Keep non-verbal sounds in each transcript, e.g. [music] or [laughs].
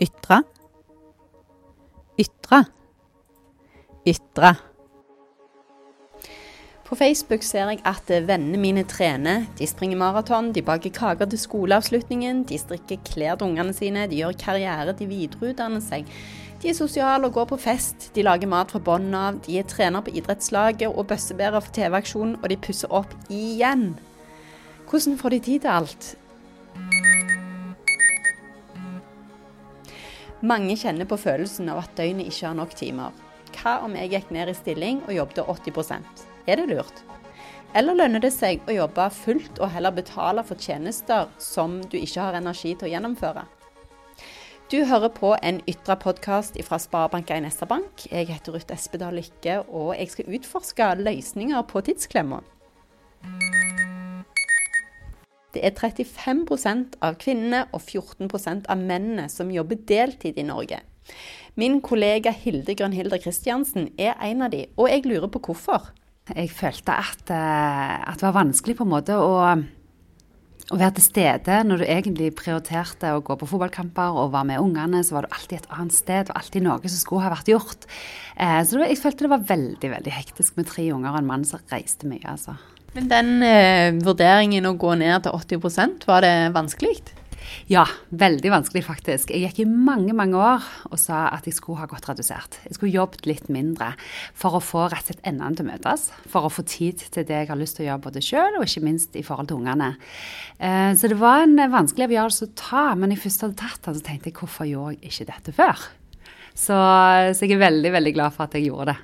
Ytre. Ytre. Ytre. På Facebook ser jeg at vennene mine trener. De springer maraton, de baker kaker til skoleavslutningen, de strikker klær til ungene sine, de gjør karriere, de videreutdanner seg. De er sosiale og går på fest, de lager mat fra bunnen av, de er trener på idrettslaget og bøssebærer for TV-aksjonen, og de pusser opp igjen. Hvordan får de tid til alt? Mange kjenner på følelsen av at døgnet ikke har nok timer. Hva om jeg gikk ned i stilling og jobbet 80% er det lurt? Eller lønner det seg å jobbe fullt og heller betale for tjenester som du ikke har energi til å gjennomføre? Du hører på en ytre podkast fra Sparebank1 SR-Bank. Jeg heter Ruth Espedal Lykke, og jeg skal utforske løsninger på tidsklemma. Det er 35% av kvinnene og 14% av mennene som jobber deltid i Norge. Min kollega Hilde Grønn-Hilder Kristiansen er en av de, og jeg lurer på hvorfor. Jeg følte at, eh, at, det var vanskelig på en måte å, å være til stede når du egentlig prioriterte å gå på fotballkamper og være med ungene. Så var du alltid et annet sted, var alltid noe som skulle ha vært gjort. Eh, så jeg følte det var veldig veldig hektisk med tre unger og en mann som reiste mye. altså. Men den eh, vurderingen å gå ned til 80% var det vanskelig? Ja, veldig vanskelig faktisk. Jeg gikk i mange mange år og sa at jeg skulle ha gått redusert. Jeg skulle jobbet litt mindre for å få rett og slett endene til å møtes. For å få tid til det jeg har lyst til å gjøre både sjøl og ikke minst i forhold til ungene. Eh, så det var en vanskelig avgjørelse å ta, men jeg først hadde tatt den, så tenkte jeg hvorfor gjorde jeg ikke dette før? Så, så jeg er veldig, veldig glad for at jeg gjorde det.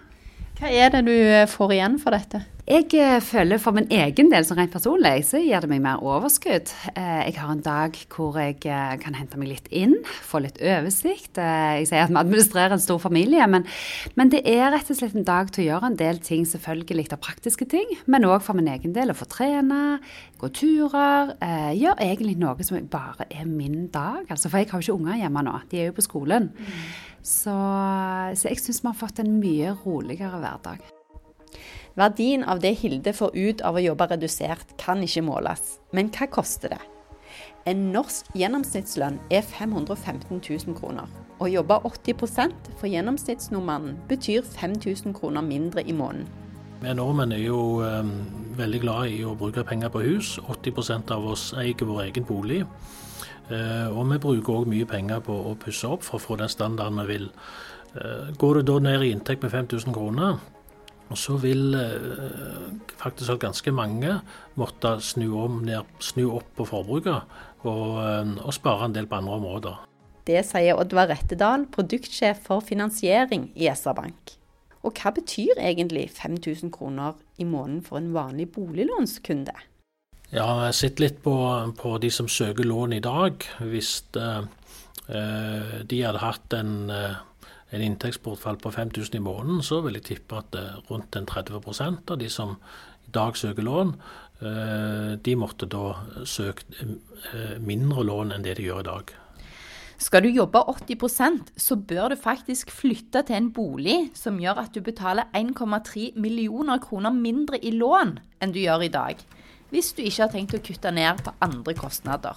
Hva er det du får igjen for dette? Jeg eh, føler for min egen del, som rent personlig, så gir det meg mer overskudd. Eh, jeg har en dag hvor jeg eh, kan hente meg litt inn, få litt oversikt. Jeg sier at vi administrerer en stor familie, men, men, det er rett og slett en dag til å gjøre en del ting, selvfølgelig av praktiske ting, men òg for min egen del å få trene, gå turer. Gjøre egentlig noe som bare er min dag. Altså, for jeg har jo ikke unger hjemme nå, de er jo på skolen. Mm. Så, så jeg syns vi har fått en mye roligere hverdag. Verdien av det Hilde får ut av å jobbe redusert, kan ikke måles. Men hva koster det? En norsk gjennomsnittslønn er 515 000 kroner. Å jobbe 80% for gjennomsnittsnordmannen betyr 5000 kroner mindre i måneden. Vi nordmenn er jo um, veldig glad i å bruke penger på hus. 80% av oss eier vår egen bolig. Uh, og vi bruker òg mye penger på å pusse opp for å få den standarden vi vil. Uh, går det da ned i inntekt med 5000 kroner, så vil eh, faktisk ganske mange måtte snu, om, snu opp på forbruket og, eh, og, spare en del på andre områder. Det sier Oddvar Rettedal, produktsjef for finansiering i SR-Bank. Og hva betyr egentlig 5000 kroner i måneden for en vanlig boliglånskunde? Ja, jeg sett litt på, på de som søker lån i dag. Hvis eh, eh de hadde hatt en eh, en inntektsbortfall på 5000 i måneden, så vil jeg tippe at eh, rundt en 30% av de som i dag søker lån, de måtte da søkt mindre lån enn det de gjør i dag. Skal du jobbe 80% så bør du faktisk flytte til en bolig som gjør at du betaler 1,3 millioner kroner mindre i lån enn du gjør i dag, hvis du ikke har tenkt å kutte ned på andre kostnader.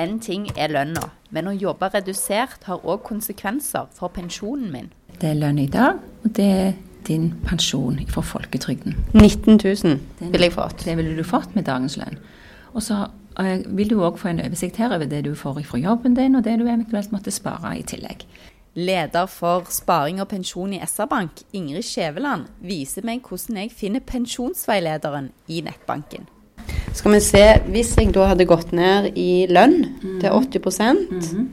En ting er lønna, men å jobbe redusert har òg konsekvenser for pensjonen min. Det er lønn i dag, og det er din pensjon fra folketrygden. 19 000 ville jeg fått. Det ville du fått med dagens lønn. Og så uh, vil du òg få en oversikt her over det du får fra jobben din, og det du eventuelt måtte spare i tillegg. Leder for sparing og pensjon i SR-Bank, Ingrid Skjæveland, viser meg hvordan jeg finner pensjonsveilederen i nettbanken. Skal vi se, hvis jeg da hadde gått ned i lønn mm. til 80 mm.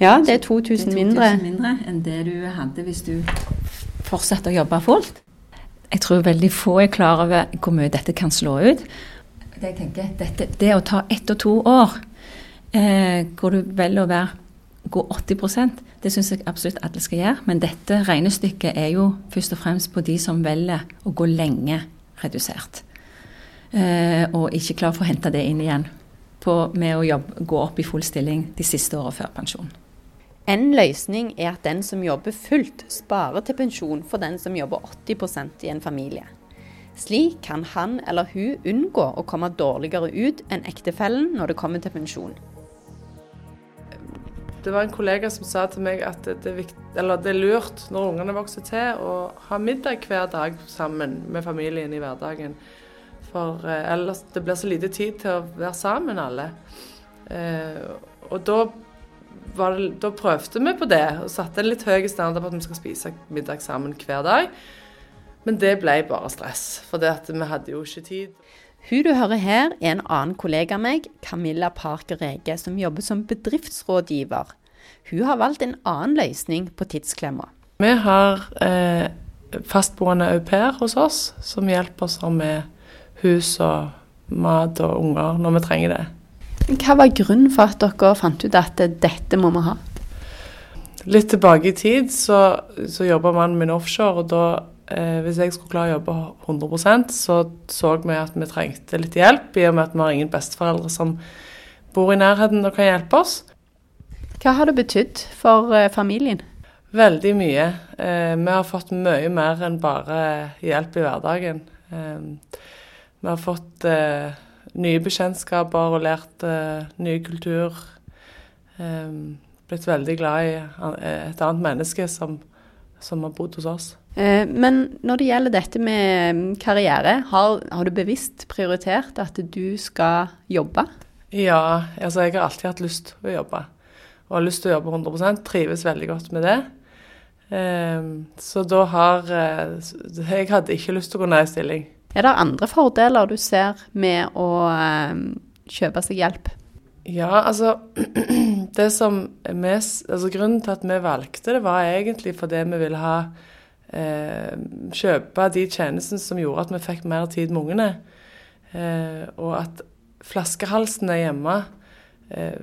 Ja, det er 2000 mindre. Det er 2000 mindre enn det du hadde hvis du fortsatte å jobbe fullt. Jeg tror veldig få er klar over hvor mye dette kan slå ut. Det, tenker, dette, det å ta ett og to år eh, hvor du velger å være, gå 80% det syns jeg absolutt alle skal gjøre. Men dette regnestykket er jo først og fremst på de som velger å gå lenge redusert. Eh, og ikke klar for å hente det inn igjen på, med å jobbe, gå opp i full stilling de siste årene før pensjon. En løsning er at den som jobber fullt, sparer til pensjon for den som jobber 80% i en familie. Slik kan han eller hun unngå å komme dårligere ut enn ektefellen når det kommer til pensjon. Det var en kollega som sa til meg at det, er, vikt, det er, lurt når ungene vokser til, å ha middag hver dag sammen med familien i hverdagen. For eh, ellers det blir så lite tid til å være sammen alle. Eh, og da, det, da, prøvde vi på det, og satte en litt høy standard på at vi skal spise middag sammen hver dag. Men det ble bare stress, for vi hadde jo ikke tid. Hun du hører her, er en annen kollega av meg, Camilla Parker Rege, som jobber som bedriftsrådgiver. Hun har valgt en annen løsning på tidsklemma. Vi har eh, fastboende au pair hos oss, som hjelper oss med hus og mat og unger når vi trenger det. Hva var grunnen for at dere fant ut at dette må vi ha? Litt tilbake i tid så, så jobba mannen min offshore, og da eh, hvis jeg skulle klare å jobbe 100% så så vi at vi trengte litt hjelp, i og med at vi har ingen besteforeldre som bor i nærheten og kan hjelpe oss. Hva har det betydd for eh, familien? Veldig mye. Eh, vi har fått mye mer enn bare hjelp i hverdagen. Eh, vi har fått eh, nye bekjentskaper og lært eh, ny kultur. blitt veldig glad i et annet menneske som, som har bodd hos oss. Eh, men når det gjelder dette med mm, karriere, har, har, du bevisst prioritert at du skal jobbe? Ja, altså jeg har alltid hatt lyst til å jobbe. Og har lyst til å jobbe 100% Trives veldig godt med det. Ehm, så da har eh, Jeg hadde ikke lyst til å gå ned i stilling. Er det andre fordeler du ser med å ehm, kjøpe seg hjelp? Ja, altså [clears throat] det som mest, altså Grunnen til at vi valgte det, var egentlig fordi vi ville ha eh, kjøpe de tjenestene som gjorde at vi fikk mer tid med ungene. Eh, og at flaskehalsene hjemme eh,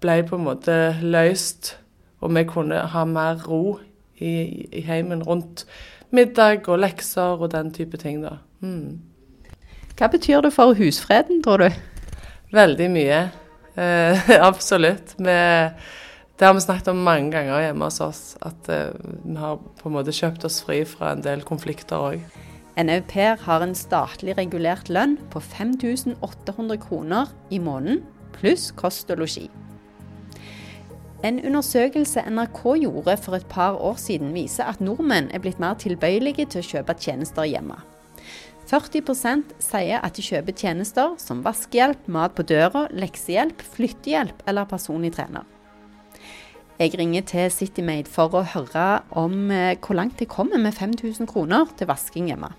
ble på en måte løst, og vi kunne ha mer ro i, i heimen rundt middag og lekser og den type ting. da. Mm. Hva betyr det for husfreden, tror du? Veldig mye. Eh, [laughs] absolutt. Vi det har vi snakket om mange ganger hjemme hos oss, at eh, vi har på en måte kjøpt oss fri fra en del konflikter òg. En au pair har en statlig regulert lønn på 5800 kroner i måneden, pluss kost og losji. En undersøkelse NRK gjorde for et par år siden, viser at nordmenn er blitt mer tilbøyelige til å kjøpe tjenester hjemme. 40% sier at de kjøper tjenester som vaskehjelp, mat på døra, leksehjelp, flyttehjelp eller personlig trener. Jeg ringer til CityMade for å høre om eh, hvor langt de kommer med 5000 kroner til vasking hjemme.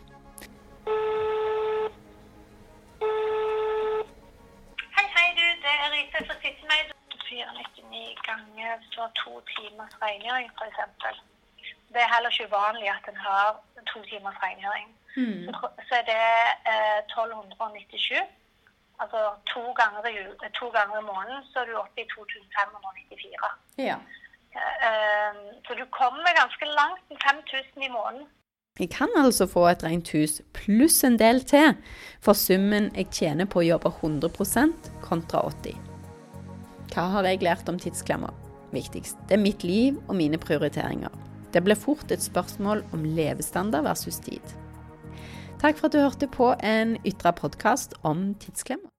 Hei, hei du. Det er Rita fra CityMade. 499 ganger så to timers rengjøring, f.eks. Det er heller ikke uvanlig at en har to timers rengjøring. Mm. Så, så, er det eh, 1297. Altså to ganger, i, to ganger i måneden så er du oppe i 2594. Ja. Eh, så du kommer ganske langt med 5000 i måneden. Jeg kan altså få et rent hus pluss en del til for summen jeg tjener på å jobbe 100% kontra 80 Hva har jeg lært om tidsklemmer? Viktigst, det er mitt liv og mine prioriteringer. Det ble fort et spørsmål om levestandard versus tid. Takk for at du hørte på en ytre podkast om tidsklemmer.